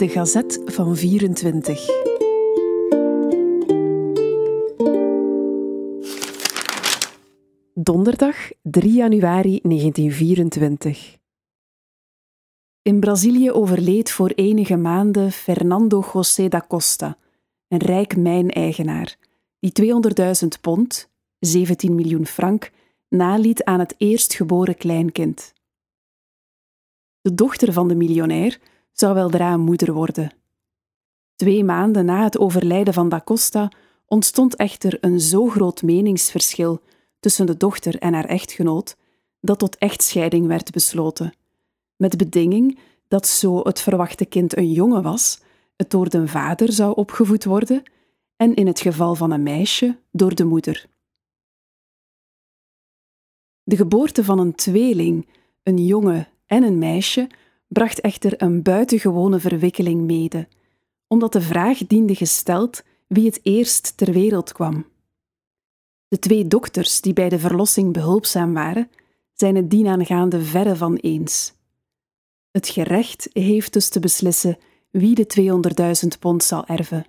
De Gazet van 24. Donderdag 3 januari 1924. In Brazilië overleed voor enige maanden Fernando José da Costa, een rijk mijneigenaar, die 200.000 pond, 17 miljoen frank, naliet aan het eerstgeboren kleinkind. De dochter van de miljonair zou weldra moeder worden. Twee maanden na het overlijden van Da Costa ontstond echter een zo groot meningsverschil tussen de dochter en haar echtgenoot dat tot echtscheiding werd besloten, met bedinging dat zo het verwachte kind een jongen was, het door de vader zou opgevoed worden en in het geval van een meisje door de moeder. De geboorte van een tweeling, een jongen en een meisje, bracht echter een buitengewone verwikkeling mede, omdat de vraag diende gesteld wie het eerst ter wereld kwam. De twee dokters die bij de verlossing behulpzaam waren, zijn het dienaangaande verre van eens. Het gerecht heeft dus te beslissen wie de 200.000 pond zal erven.